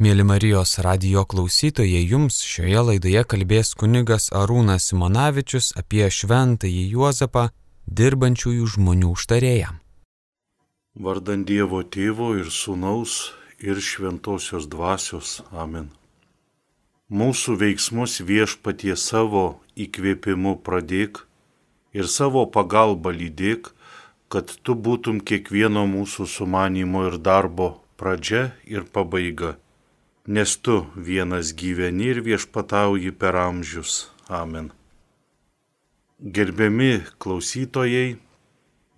Mėly Marijos radio klausytojai, jums šioje laidoje kalbės kunigas Arūnas Simonavičius apie šventąjį Juozapą, dirbančiųjų žmonių užtarėją. Vardant Dievo tėvo ir sūnaus ir šventosios dvasios. Amen. Mūsų veiksmus viešpatie savo įkvėpimu pradėk ir savo pagalbą lydėk, kad tu būtum kiekvieno mūsų sumanimo ir darbo pradžia ir pabaiga nes tu vienas gyveni ir viešpatauji per amžius. Amen. Gerbiami klausytojai,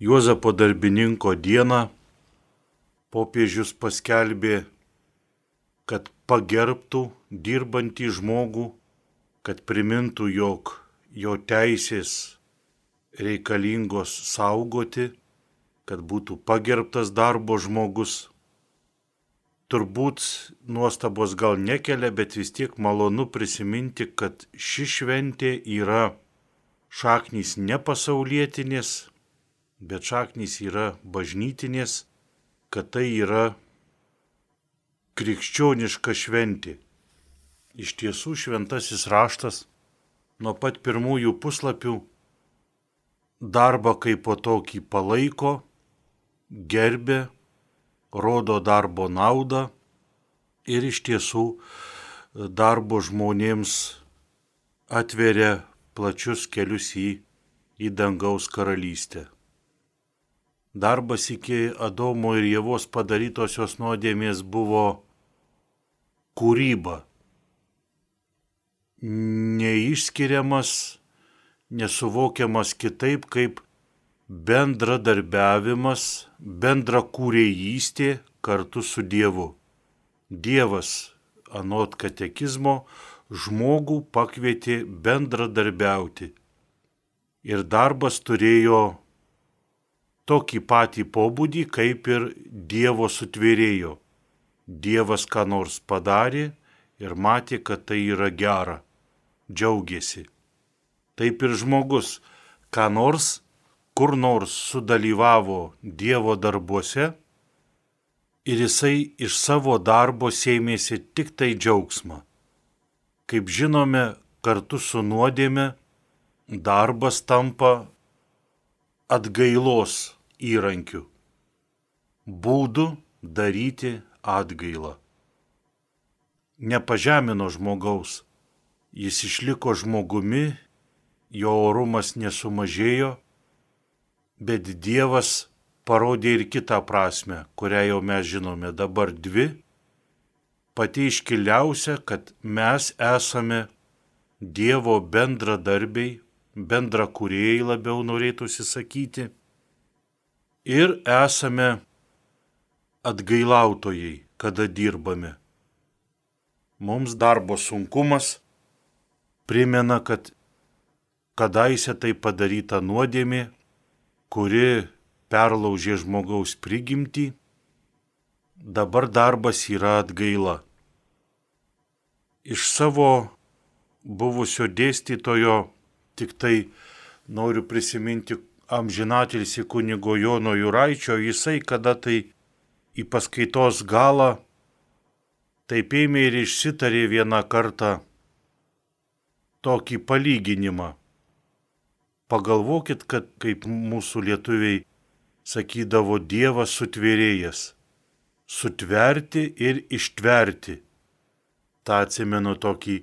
Juozapo darbininko dieną popiežius paskelbė, kad pagerbtų dirbantį žmogų, kad primintų, jog jo teisės reikalingos saugoti, kad būtų pagerbtas darbo žmogus turbūt nuostabos gal nekelia, bet vis tiek malonu prisiminti, kad ši šventė yra šaknys ne pasaulietinės, bet šaknys yra bažnytinės, kad tai yra krikščioniška šventė. Iš tiesų šventasis raštas nuo pat pirmųjų puslapių darbą kaip po tokį palaiko, gerbė, rodo darbo naudą ir iš tiesų darbo žmonėms atveria plačius kelius į, į dangaus karalystę. Darbas iki Adomo ir Jėvos padarytosios nuodėmės buvo kūryba, neišskiriamas, nesuvokiamas kitaip kaip bendradarbiavimas, bendra kūrėjystė kartu su Dievu. Dievas, anot katekizmo, žmogų pakvietė bendradarbiauti. Ir darbas turėjo tokį patį pobūdį, kaip ir Dievo sutvėrėjo. Dievas ką nors padarė ir matė, kad tai yra gera, džiaugiasi. Taip ir žmogus ką nors kur nors sudalyvavo Dievo darbuose ir jisai iš savo darbo sėmėsi tik tai džiaugsmą. Kaip žinome, kartu su nuodėme darbas tampa atgailos įrankiu, būdu daryti atgailą. Nepažemino žmogaus, jis išliko žmogumi, jo orumas nesumažėjo, bet Dievas parodė ir kitą prasme, kurią jau mes žinome dabar dvi. Pati iškiliausia, kad mes esame Dievo bendradarbiai, bendra kuriejai labiau norėtųsi sakyti, ir esame atgailautojai, kada dirbame. Mums darbo sunkumas primena, kad kadaise tai padaryta nuodėmė kuri perlaužė žmogaus prigimtį, dabar darbas yra atgaila. Iš savo buvusio dėstytojo tik tai noriu prisiminti amžinatilsi kunigo Jono Juraičio, jisai kada tai į paskaitos galą taip ėmė ir išsitarė vieną kartą tokį palyginimą. Pagalvokit, kad kaip mūsų lietuviai sakydavo Dievas sutvėrėjas. Sutverti ir ištverti. Ta atsimenu tokį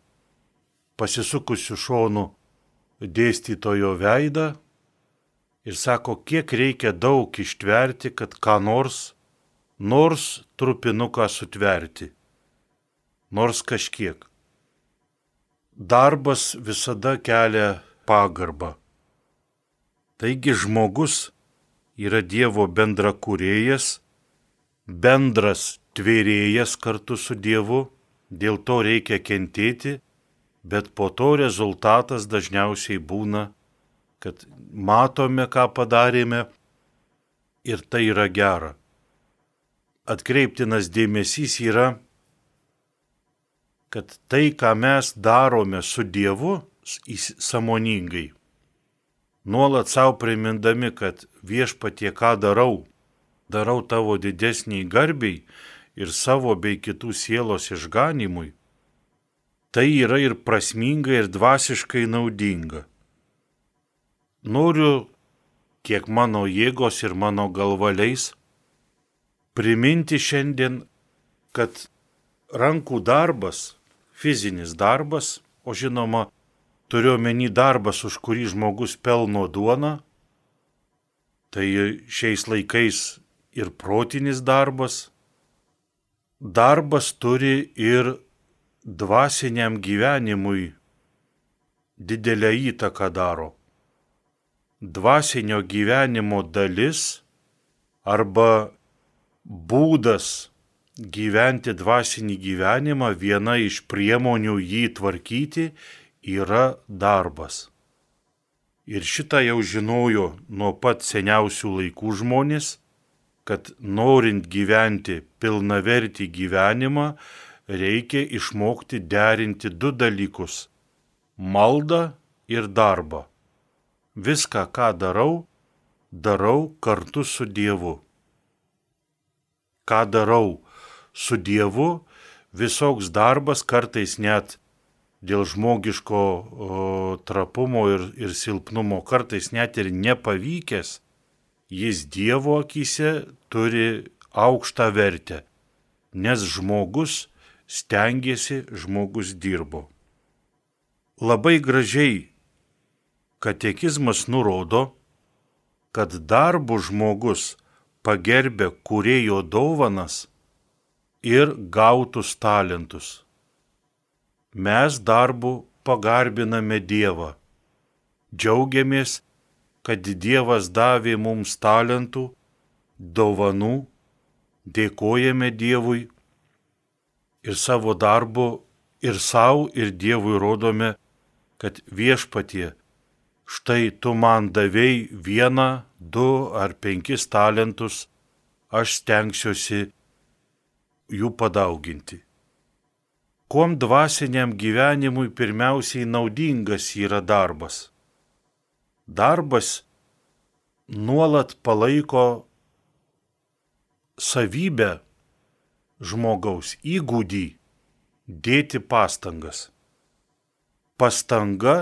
pasisukusių šonų dėstytojo veidą ir sako, kiek reikia daug ištverti, kad ką nors, nors trupinuką sutverti. Nors kažkiek. Darbas visada kelia pagarbą. Taigi žmogus yra Dievo bendra kurėjas, bendras tvėrėjas kartu su Dievu, dėl to reikia kentėti, bet po to rezultatas dažniausiai būna, kad matome, ką padarėme ir tai yra gera. Atkreiptinas dėmesys yra, kad tai, ką mes darome su Dievu, samoningai nuolat savo primindami, kad viešpatie ką darau, darau tavo didesniai garbiai ir savo bei kitų sielos išganimui, tai yra ir prasminga, ir dvasiškai naudinga. Noriu, kiek mano jėgos ir mano galvaliais, priminti šiandien, kad rankų darbas, fizinis darbas, o žinoma, turiu omeny darbas, už kurį žmogus pelno duoną, tai šiais laikais ir protinis darbas, darbas turi ir dvasiniam gyvenimui didelę įtaką daro. Dvasinio gyvenimo dalis arba būdas gyventi dvasinį gyvenimą, viena iš priemonių jį tvarkyti yra darbas. Ir šitą jau žinojo nuo pat seniausių laikų žmonės, kad norint gyventi pilnavertį gyvenimą, reikia išmokti derinti du dalykus - maldą ir darbą. Viską, ką darau, darau kartu su Dievu. Ką darau su Dievu, visoks darbas kartais net dėl žmogiško o, trapumo ir, ir silpnumo, kartais net ir nepavykęs, jis Dievo akise turi aukštą vertę, nes žmogus stengiasi, žmogus dirbo. Labai gražiai katekizmas nurodo, kad darbų žmogus pagerbė kurėjo dovanas ir gautus talentus. Mes darbu pagarbiname Dievą, džiaugiamės kad Dievas davė mums talentų, dovanų, dėkojame Dievui ir savo darbu ir savo ir Dievui rodome, kad viešpatie, štai tu man davėjai vieną, du ar penkis talentus, aš stengsiuosi jų padauginti. Kuom dvasiniam gyvenimui pirmiausiai naudingas yra darbas? darbas nuolat palaiko savybę žmogaus įgūdį dėti pastangas. Pastanga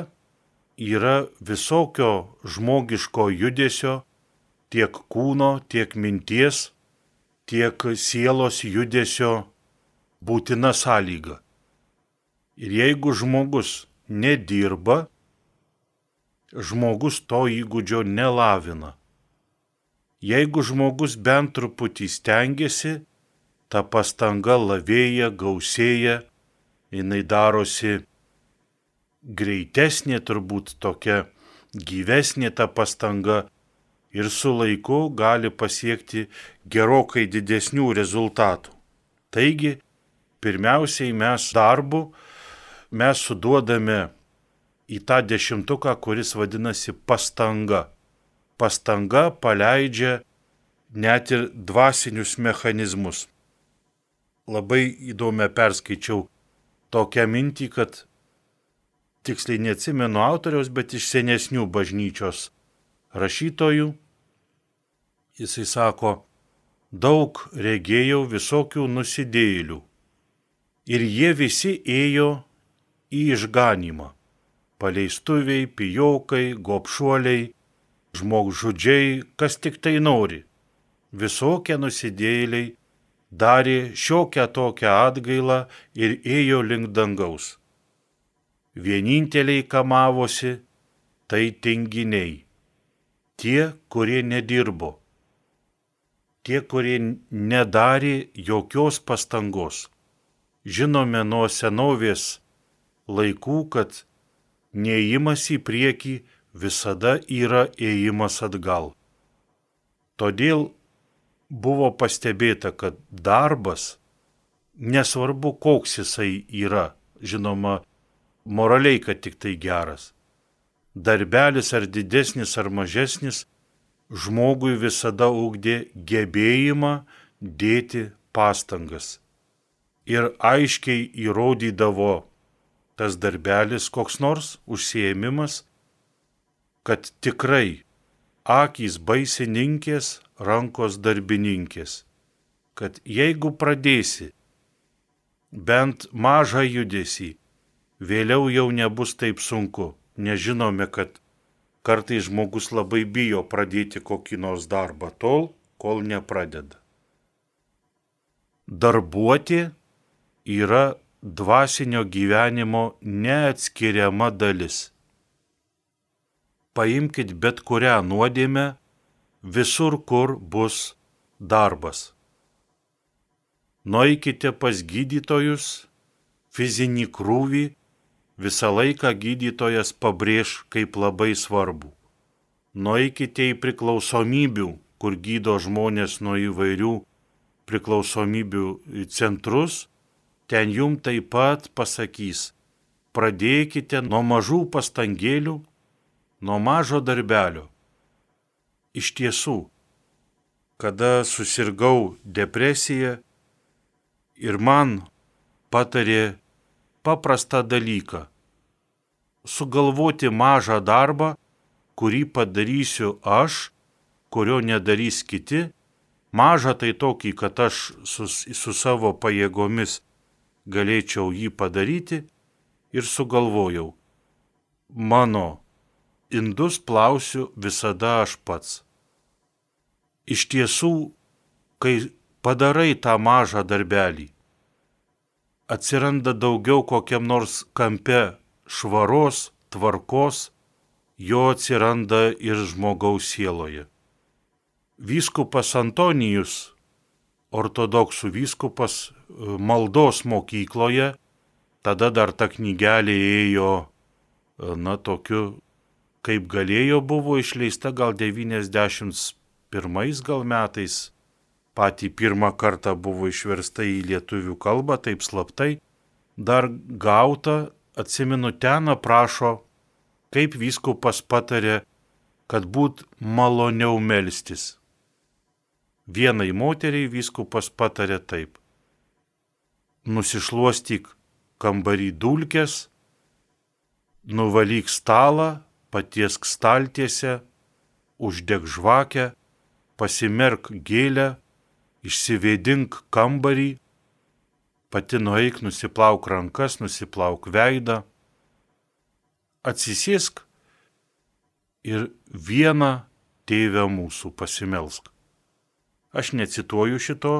yra visokio žmogiško judesio, tiek kūno, tiek minties, tiek sielos judesio būtina sąlyga. Ir jeigu žmogus nedirba, žmogus to įgūdžio nelavina. Jeigu žmogus bent truputį stengiasi, ta pastanga lavėja, gausėja, jinai darosi greitesnė turbūt tokia, gyvesnė ta pastanga ir su laiku gali pasiekti gerokai didesnių rezultatų. Taigi, pirmiausiai mes darbu, mes suduodame į tą dešimtuką, kuris vadinasi pastanga. Pastanga paleidžia net ir dvasinius mechanizmus. Labai įdomią perskaičiau tokią mintį, kad tiksliai neatsimenu autoriaus, bet iš senesnių bažnyčios rašytojų. Jisai sako, daug regėjau visokių nusidėjėlių ir jie visi ėjo į išganimą paleistuviai, pijokai, gopšuoliai, žmogžudžiai, kas tik tai nori. Visokie nusidėliai darė šiokią tokią atgailą ir ėjo link dangaus. Vieninteliai kamavosi tai tinginiai, tie, kurie nedirbo, tie, kurie nedarė jokios pastangos. Žinome nuo senovės laikų, kad neįimas į priekį visada yra ėjimas atgal. Todėl buvo pastebėta, kad darbas, nesvarbu koks jisai yra, žinoma, moraliai, kad tik tai geras, darbelis ar didesnis ar mažesnis, žmogui visada ugdė gebėjimą dėti pastangas ir aiškiai įrodydavo tas darbelis, koks nors užsiemimas, kad tikrai akys baisininkės, rankos darbininkės, kad jeigu pradėsi bent mažą judesį, vėliau jau nebus taip sunku. Nežinome, kad kartais žmogus labai bijo pradėti kokį nors darbą tol, kol nepradeda. Darbuoti yra dvasinio gyvenimo neatskiriama dalis. Paimkite bet kurią nuodėmę, visur, kur bus darbas. Nueikite pas gydytojus, fizinį krūvį visą laiką gydytojas pabrėž kaip labai svarbu. Nueikite į priklausomybių, kur gydo žmonės nuo įvairių priklausomybių centrus, ten jum taip pat pasakys, pradėkite nuo mažų pastangėlių, nuo mažo darbelio. Iš tiesų, kada susirgau depresiją, ir man patarė paprastą dalyką - sugalvoti mažą darbą, kurį padarysiu aš, kurio nedarys kiti, mažą tai tokį, kad aš su, su savo pajėgomis galėčiau jį padaryti ir sugalvojau, mano indus plausiu visada aš pats. Iš tiesų, kai padarai tą mažą darbelį. Atsiranda daugiau kokiam nors kampe švaros, tvarkos, jo atsiranda ir žmogaus sieloje. Vyskupas Antonijus, ortodoksų vyskupas maldos mokykloje, tada dar ta knygelė ėjo, na, tokiu, kaip galėjo, buvo išleista gal 91 gal metais patį pirmą kartą buvo išversta į lietuvių kalbą, taip slaptai, dar gauta, atsimenu, ten aprašo, kaip vyskupas patarė, kad būt maloniau melstis. Vienai moteriai vyskupas patarė taip. Nusišluostyk kambarį dulkes, nuvalyk stalą, patiesk staltiese, uždeg žvakę, pasimerk gėlę, išsivėdink kambarį, pati nueik, nusiplauk rankas, nusiplauk veidą, atsisėsk ir vieną tėvę mūsų pasimelsk. Aš necituoju šito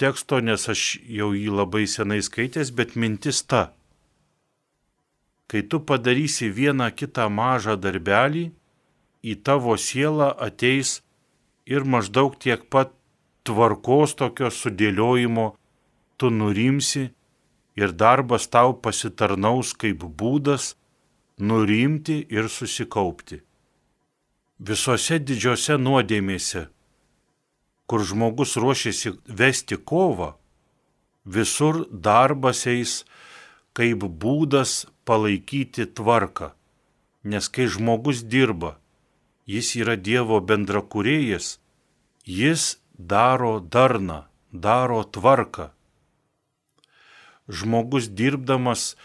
teksto, nes aš jau jį labai senai skaitęs, bet mintis ta. Kai tu padarysi vieną kitą mažą darbelį, į tavo sielą ateis ir maždaug tiek pat tvarkos tokio sudėliojimo tu nurimsi ir darbas tau pasitarnaus kaip būdas nurimti ir susikaupti. Visose didžiose nuodėmėse, kur žmogus ruošiasi vesti kovą, visur darbas eis kaip būdas palaikyti tvarką, nes kai žmogus dirba, jis yra Dievo bendrakūrėjas, jis daro darną, daro tvarką. Žmogus dirbdamas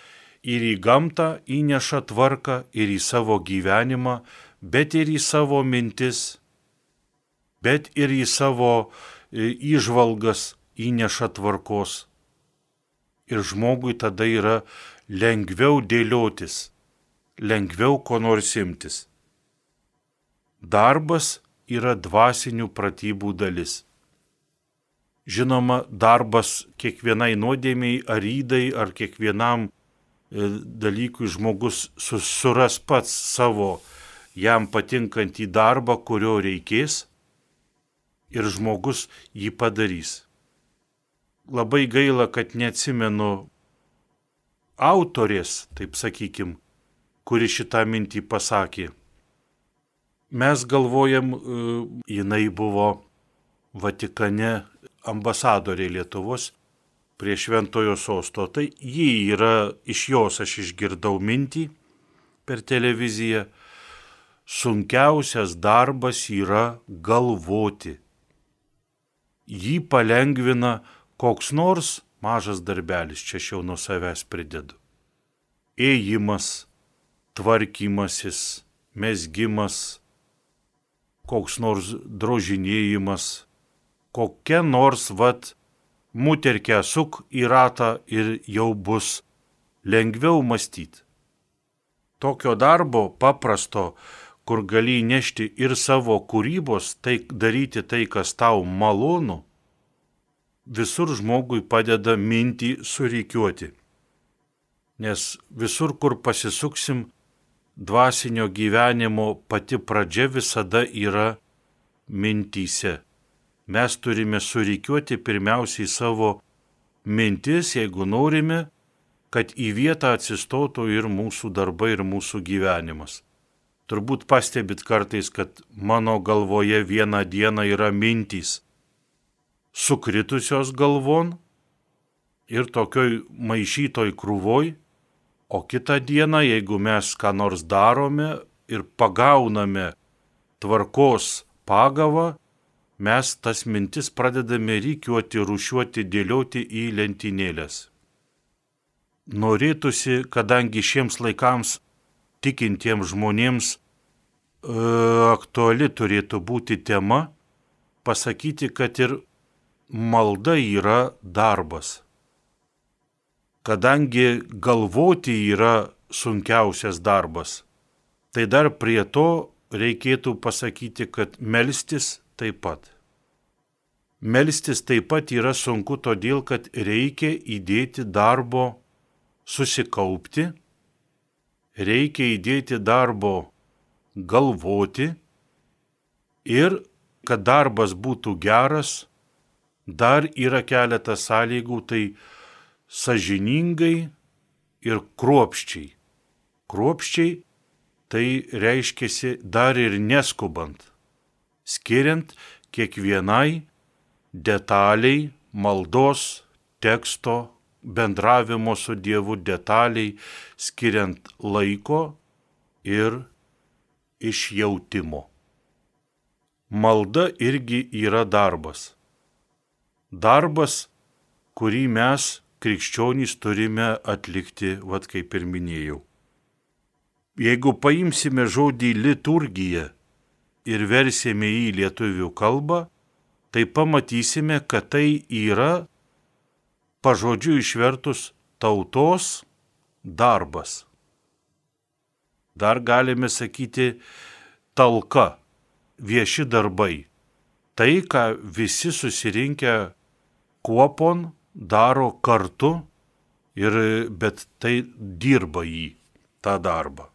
ir į gamtą įneša tvarką, ir į savo gyvenimą, bet ir į savo mintis, bet ir į savo įžvalgas e, įneša tvarkos. Ir žmogui tada yra lengviau dėliotis, lengviau ko nors imtis. Darbas yra dvasinių pratybų dalis. Žinoma, darbas kiekvienai nuodėmiai ar rydai ar kiekvienam e, dalykui žmogus suras pats savo jam patinkantį darbą, kurio reikės ir žmogus jį padarys. Labai gaila, kad neatsimenu autorės, taip sakykim, kuri šitą mintį pasakė. Mes galvojam, e, jinai buvo Vatikane ambasadorė Lietuvos prie Šventojo sosto. Tai jį yra, iš jos aš išgirdau mintį per televiziją. Sunkiausias darbas yra galvoti. Jį palengvina koks nors mažas darbelis, čia aš jau nuo savęs pridedu. Ėjimas, tvarkymasis, mesgimas, koks nors drožinėjimas, kokia nors vat muterkę suk į ratą ir jau bus lengviau mąstyti. Tokio darbo paprasto, kur gali nešti ir savo kūrybos, tai daryti tai, kas tau malonu, visur žmogui padeda mintį sureikiuoti. Nes visur, kur pasisuksim, dvasinio gyvenimo pati pradžia visada yra mintyse. Mes turime sureikiuoti pirmiausiai savo mintis, jeigu norime, kad į vietą atsistotų ir mūsų darbai, ir mūsų gyvenimas. Turbūt pastebit kartais, kad mano galvoje vieną dieną yra mintys sukritusios galvon ir tokioj maišytoj krūvoj, o kitą dieną, jeigu mes ką nors darome ir pagauname tvarkos pagavą, mes tas mintis pradedame rykiuoti, rušiuoti, dėlioti į lentynėlės. Norėtųsi, kadangi šiems laikams tikintiems žmonėms aktuali turėtų būti tema, pasakyti, kad ir malda yra darbas. Kadangi galvoti yra sunkiausias darbas, tai dar prie to reikėtų pasakyti, kad melstis taip pat. Melstis taip pat yra sunku todėl, kad reikia įdėti darbo susikaupti, reikia įdėti darbo galvoti ir kad darbas būtų geras, dar yra keletas sąlygų, tai sažiningai ir kruopščiai. Kruopščiai tai reiškia dar ir neskubant, skiriant kiekvienai detaliai maldos, teksto, bendravimo su Dievu detaliai, skiriant laiko ir išjautimo. Malda irgi yra darbas darbas, kurį mes, krikščionys, turime atlikti, vad kaip ir minėjau. Jeigu paimsime žodį liturgija ir versime į lietuvių kalbą, tai pamatysime, kad tai yra pažodžiu išvertus tautos darbas. Dar galime sakyti talka, vieši darbai. Tai, ką visi susirinkę kuopon daro kartu, ir, bet tai dirba jį, tą darbą.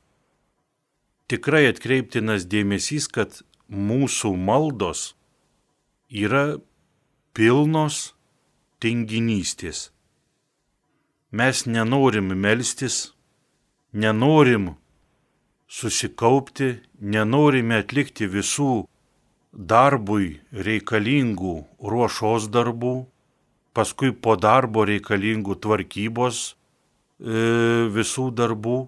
Tikrai atkreiptinas dėmesys, kad mūsų maldos yra pilnos tinginystės. Mes nenorim melstis, nenorim susikaupti, nenorime atlikti visų darbui reikalingų ruošos darbų, paskui po darbo reikalingų tvarkybos e, visų darbų.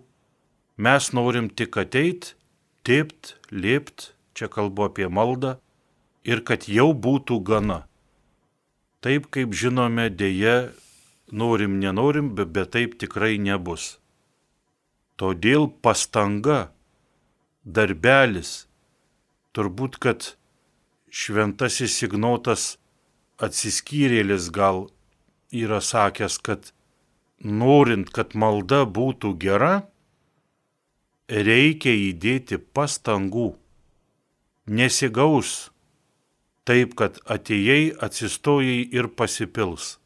Mes norim tik ateit, tėpt, liept, čia kalbu apie maldą, ir kad jau būtų gana. Taip kaip žinome, dėje norim, nenorim, bet, bet taip tikrai nebus. Todėl pastanga, darbelis, turbūt, kad šventasis Ignotas atsiskyrėlis gal yra sakęs, kad norint, kad malda būtų gera, reikia įdėti pastangų. Nesigaus taip, kad atėjai, atsistojai ir pasipils.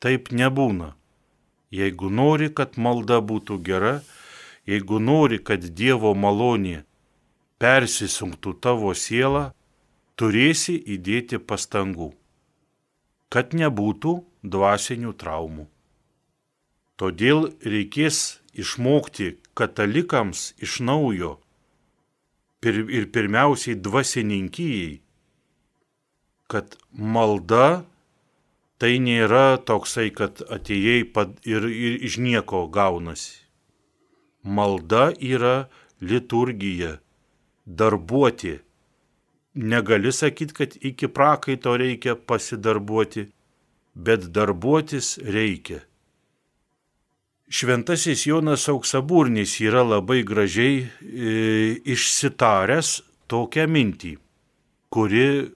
Taip nebūna. Jeigu nori, kad malda būtų gera, jeigu nori, kad Dievo malonė persisunktų tavo sielą, turėsi įdėti pastangų, kad nebūtų dvasinių traumų. Todėl reikės išmokti katalikams iš naujo ir pirmiausiai dvasininkijai, kad malda tai nėra toksai, kad atėjai ir, ir iš nieko gaunasi. Malda yra liturgija, darbuoti negali sakyti, kad iki prakaito reikia pasidarbuoti, bet darbuotis reikia. Šventasis Jonas Auksaburnis yra labai gražiai e, išsitaręs tokią mintį, kuri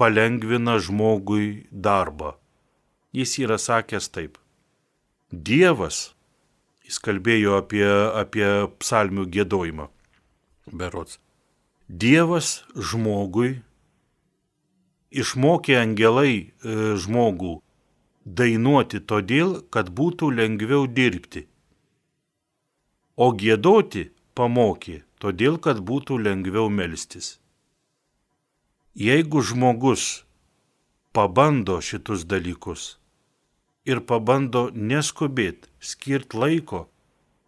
palengvina žmogui darbą. Jis yra sakęs taip. Dievas, jis kalbėjo apie, apie psalmių gėdojimą, berots. Dievas žmogui išmokė angelai e, žmogų dainuoti todėl, kad būtų lengviau dirbti. O gėdoti pamokė todėl, kad būtų lengviau melstis. Jeigu žmogus pabando šitus dalykus, ir pabando neskubėti, skirt laiko,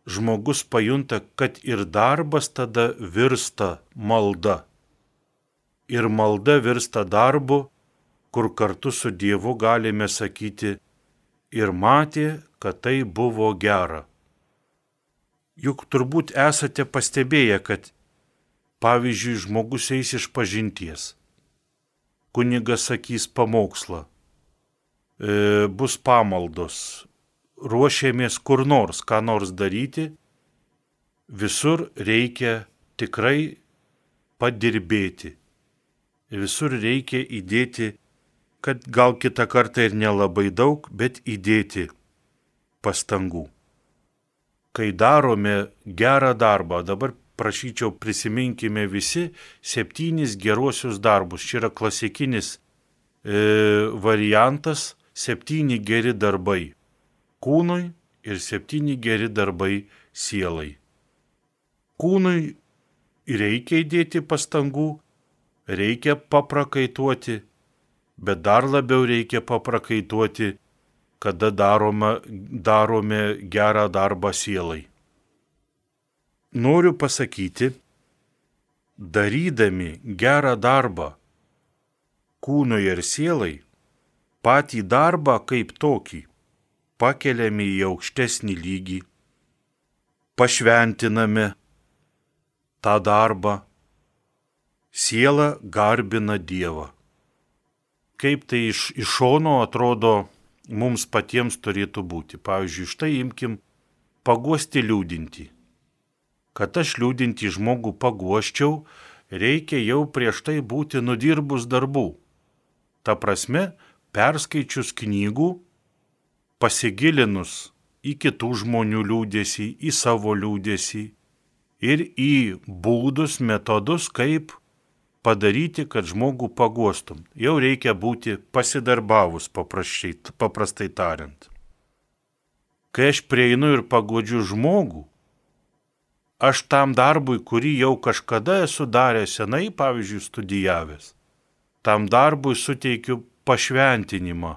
žmogus pajunta, kad ir darbas tada virsta malda. Ir malda virsta darbu, kur kartu su Dievu galime sakyti ir matė, kad tai buvo gera. Juk turbūt esate pastebėję, kad pavyzdžiui žmogus eis iš pažinties. Kunigas sakys pamokslą bus pamaldos, ruošiamės kur nors, ką nors daryti, visur reikia tikrai padirbėti. Visur reikia įdėti, kad gal kitą kartą ir nelabai daug, bet įdėti pastangų. Kai darome gerą darbą, dabar prašyčiau prisiminkime visi septynis geruosius darbus. Čia yra klasikinis e, variantas septyni geri darbai kūnui ir septyni geri darbai sielai. Kūnui reikia įdėti pastangų, reikia paprakaituoti, bet dar labiau reikia paprakaituoti, kada daroma, darome gerą darbą sielai. Noriu pasakyti, darydami gerą darbą kūnui ir sielai, patį darbą kaip tokį pakeliame į aukštesnį lygį, pašventiname tą darbą, siela garbina Dievą. Kaip tai iš, iš šono atrodo mums patiems turėtų būti. Pavyzdžiui, štai imkim paguosti liūdinti. Kad aš liūdinti žmogų paguoščiau, reikia jau prieš tai būti nudirbus darbų. Ta prasme, perskaičius knygų, pasigilinus į kitų žmonių liūdėsi, į savo liūdėsi ir į būdus, metodus, kaip padaryti, kad žmogų pagostum. Jau reikia būti pasidarbavus, paprastai tariant. Kai aš prieinu ir pagodžiu žmogų, aš tam darbui, kurį jau kažkada esu daręs senai, pavyzdžiui, studijavęs, tam darbui suteikiu pašventinimą.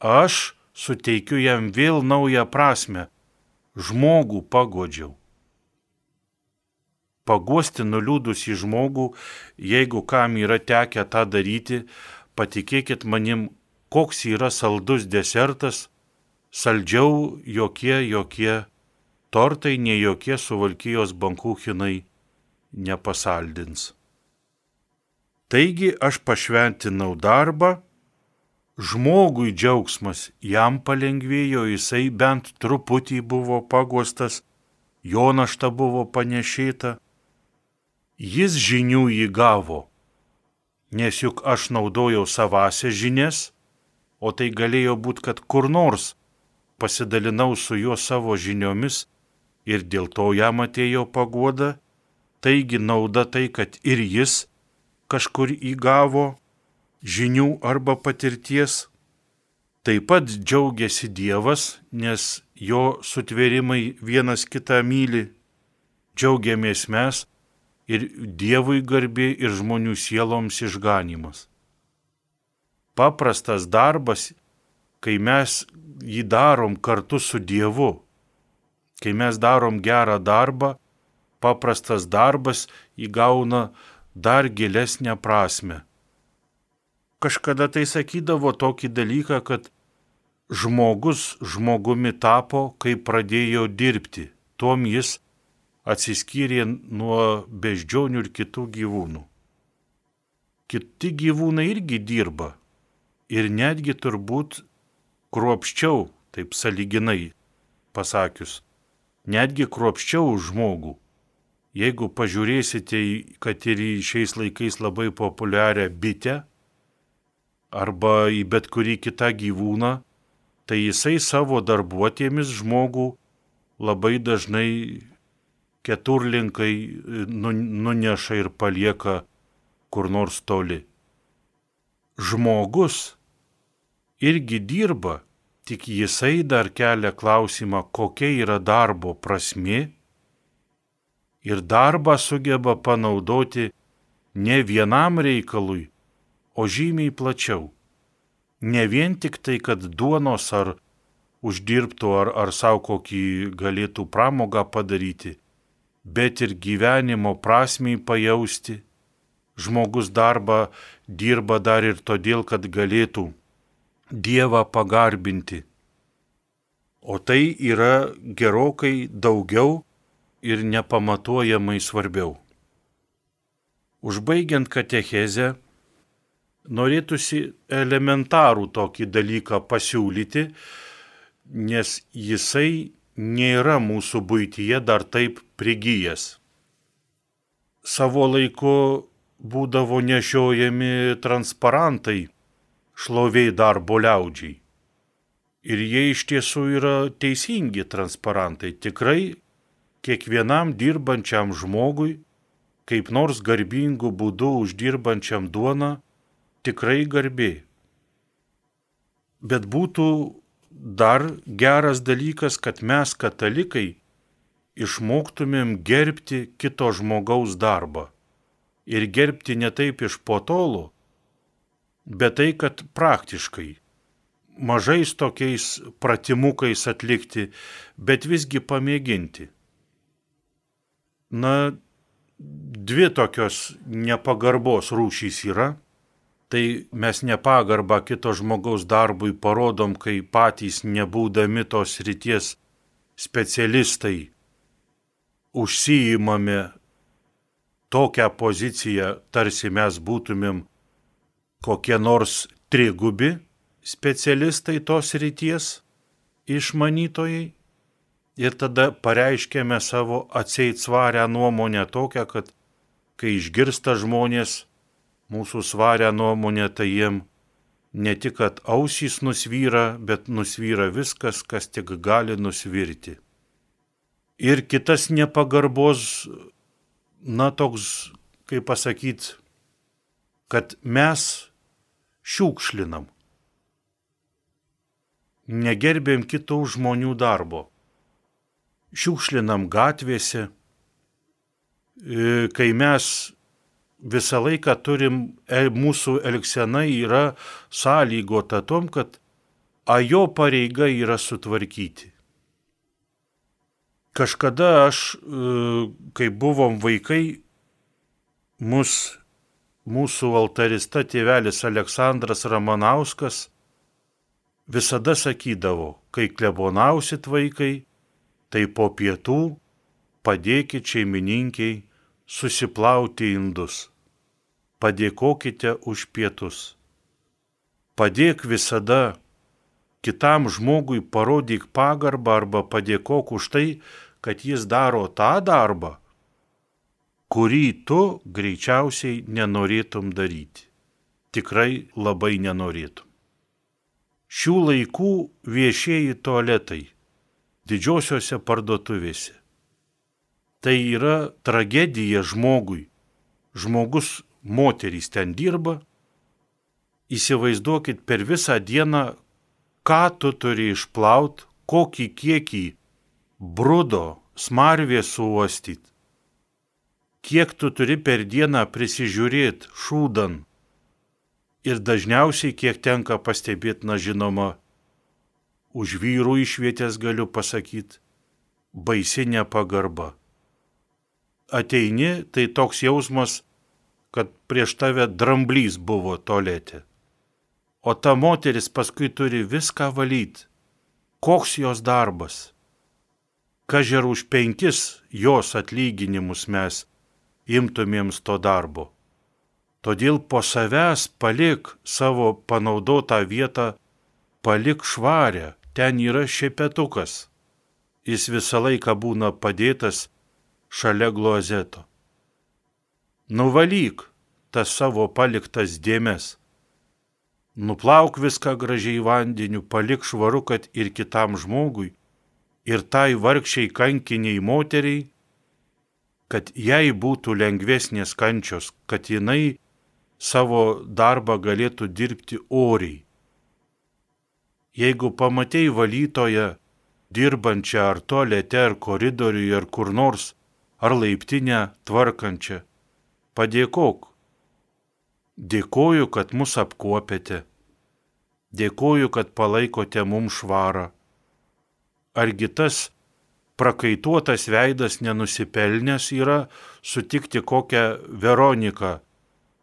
Aš suteikiu jam vėl naują prasme - žmogų pagodžiau. Paguosti nuliūdus į žmogų, jeigu kam yra tekę tą daryti, patikėkit manim, koks yra saldus desertas, saldžiau jokie, jokie tortai, ne jokie suvalkyjos bankūchinai nepasaldins. Taigi aš pašventinau darbą, žmogui džiaugsmas jam palengvėjo, jisai bent truputį buvo pagostas, jo našta buvo panešėta, jis žinių įgavo, nes juk aš naudojau savąsią žinias, o tai galėjo būti, kad kur nors pasidalinau su juo savo žiniomis ir dėl to jam atėjo pagoda, taigi nauda tai, kad ir jis kažkur įgavo žinių arba patirties, taip pat džiaugiasi Dievas, nes jo sutvėrimai vienas kitą myli, džiaugiamės mes ir Dievui garbė ir žmonių sieloms išganimas. Paprastas darbas, kai mes jį darom kartu su Dievu, kai mes darom gerą darbą, paprastas darbas įgauna dar gilesnę prasme. Kažkada tai sakydavo tokį dalyką, kad žmogus žmogumi tapo, kai pradėjo dirbti. Tuom jis atsiskyrė nuo beždžionių ir kitų gyvūnų. Kiti gyvūnai irgi dirba ir netgi turbūt kruopščiau, taip saliginai pasakius, netgi kruopščiau žmogų. Jeigu pažiūrėsite, kad ir šiais laikais labai populiarią bitę arba į bet kurį kitą gyvūną, tai jisai savo darbuotėmis žmogų labai dažnai keturlinkai nu, nuneša ir palieka kur nors toli. Žmogus irgi dirba, tik jisai dar kelia klausimą, kokia yra darbo prasme ir darbą sugeba panaudoti ne vienam reikalui, o žymiai plačiau. Ne vien tik tai, kad duonos ar uždirbtų ar, ar savo kokį galėtų pramogą padaryti, bet ir gyvenimo prasmiai pajausti. Žmogus darbą dirba dar ir todėl, kad galėtų Dievą pagarbinti. O tai yra gerokai daugiau ir nepamatuojamai svarbiau. Užbaigiant katechezę, norėtųsi elementarų tokį dalyką pasiūlyti, nes jisai nėra mūsų būtyje dar taip prigyjęs. Savo laiku būdavo nešiojami transparantai šloviai darbo liaudžiai. Ir jie iš tiesų yra teisingi transparantai. Tikrai kiekvienam dirbančiam žmogui, kaip nors garbingų būdų uždirbančiam duoną, tikrai garbė. Bet būtų dar geras dalykas, kad mes katalikai išmoktumėm gerbti kito žmogaus darbą. Ir gerbti ne taip iš potolo, bet tai, kad praktiškai mažais tokiais pratimukais atlikti, bet visgi pamėginti na, dvi tokios nepagarbos rūšys yra. Tai mes nepagarbą kito žmogaus darbui parodom, kai patys nebūdami tos ryties specialistai užsijimame tokią poziciją, tarsi mes būtumėm kokie nors trigubi specialistai tos ryties išmanytojai ir tada pareiškėme savo atseit svarę nuomonę tokią, kad kai išgirsta žmonės mūsų svarę nuomonę, tai jiem ne tik, kad ausys nusvyra, bet nusvyra viskas, kas tik gali nusvirti. Ir kitas nepagarbos, na toks, kaip pasakyti, kad mes šiukšlinam, negerbėm kitų žmonių darbo šiukšlinam gatvėse, e, kai mes visą laiką turim, mūsų elgsena yra sąlygota tom, kad a jo pareiga yra sutvarkyti. Kažkada aš, e, kai buvom vaikai, mus, mūsų altarista tėvelis Aleksandras Ramanauskas visada sakydavo, kai klebonausit vaikai, tai po pietų padėkit šeimininkiai susiplauti indus. Padėkokite už pietus. Padėk visada kitam žmogui parodyk pagarbą arba padėkok už tai, kad jis daro tą darbą, kurį tu greičiausiai nenorėtum daryti. Tikrai labai nenorėtum. Šių laikų viešieji tualetai didžiosiose parduotuvėse. Tai yra tragedija žmogui. Žmogus, moterys ten dirba. Įsivaizduokit per visą dieną, ką tu turi išplaut, kokį kiekį brudo, smarvės suostyti. Kiek tu turi per dieną prisižiūrėti šūdan. Ir dažniausiai, kiek tenka pastebėti, na žinoma, už vyrų išvietės galiu pasakyti, baisi nepagarba. Ateini, tai toks jausmas, kad prieš tave dramblys buvo tolėti. O ta moteris paskui turi viską valyti. Koks jos darbas? Kažer už penkis jos atlyginimus mes imtumėms to darbo. Todėl po savęs palik savo panaudotą vietą, palik švarę, ten yra šepetukas. Jis visą laiką būna padėtas šalia glozeto. Nuvalyk tas savo paliktas dėmes. Nuplauk viską gražiai vandeniu, palik švaru, kad ir kitam žmogui, ir tai vargšiai kankiniai moteriai, kad jai būtų lengvesnės kančios, kad jinai savo darbą galėtų dirbti oriai. Jeigu pamatėjai valytoją, dirbančią ar tualete, ar koridoriuje, ar kur nors, ar laiptinę tvarkančią, padėkok. Dėkoju, kad mus apkuopėte. Dėkoju, kad palaikote mums švarą. Argi tas prakaituotas veidas nenusipelnęs yra sutikti kokią Veroniką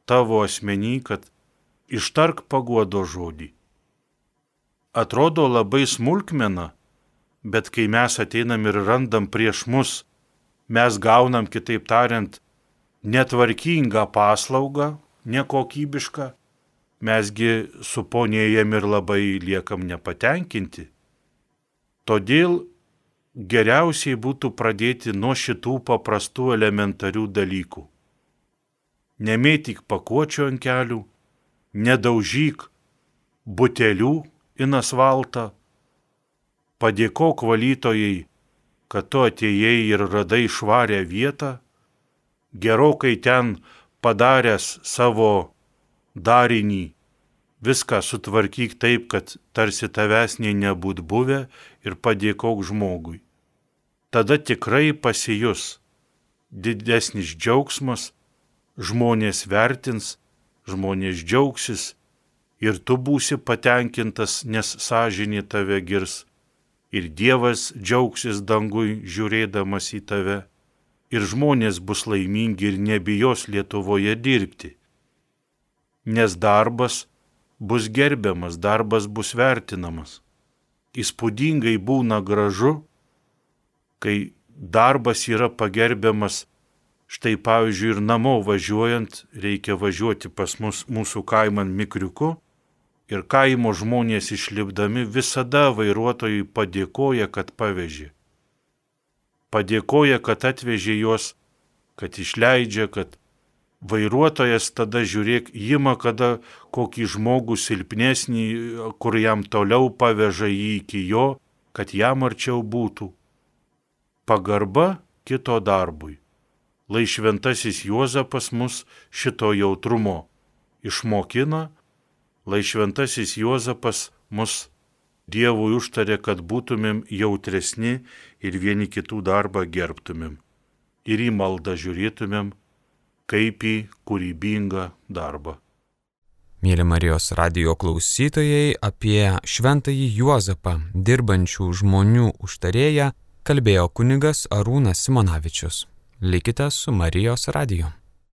tavo asmenį, kad ištark paguodo žodį. Atrodo labai smulkmena, bet kai mes ateinam ir randam prieš mus, mes gaunam, kitaip tariant, netvarkingą paslaugą, nekokybišką, mesgi suponėjam ir labai liekam nepatenkinti. Todėl geriausiai būtų pradėti nuo šitų paprastų elementarių dalykų. Nemėtyk pakuočio ant kelių, nedaužyk butelių į asfaltą, padėkok valytojai, kad tu atėjai ir radai švarę vietą, gerokai ten padaręs savo darinį, viską sutvarkyk taip, kad tarsi tavęs nei nebūt buvę ir padėkok žmogui. Tada tikrai pasijus. Didesnis džiaugsmas, žmonės vertins, žmonės džiaugsis ir tu būsi patenkintas, nes sąžinė tave girs ir Dievas džiaugsis dangui žiūrėdamas į tave, ir žmonės bus laimingi ir nebijos Lietuvoje dirbti. Nes darbas bus gerbiamas, darbas bus vertinamas. Įspūdingai būna gražu, kai darbas yra pagerbiamas Štai pavyzdžiui ir namo važiuojant reikia važiuoti pas mus mūsų kaimą Mikriuku ir kaimo žmonės išlipdami visada vairuotojui padėkoja, kad pavežė. Padėkoja, kad atvežė juos, kad išleidžia, kad vairuotojas tada žiūrėk, ima kada kokį žmogų silpnesnį, kur jam toliau paveža jį iki jo, kad jam arčiau būtų. Pagarba kito darbui. Lai šventasis Juozapas mus šito jautrumo išmokina lai šventasis Juozapas mus Dievui užtarė, kad būtumėm jautresni ir vieni kitų darbą gerbtumėm ir į maldą žiūrėtumėm kaip į kūrybingą darbą. Mėly Marijos radio klausytojai, apie šventąjį Juozapą, dirbančių žmonių užtarėją, kalbėjo kunigas Arūnas Simonavičius. Likite su Marijos radiju.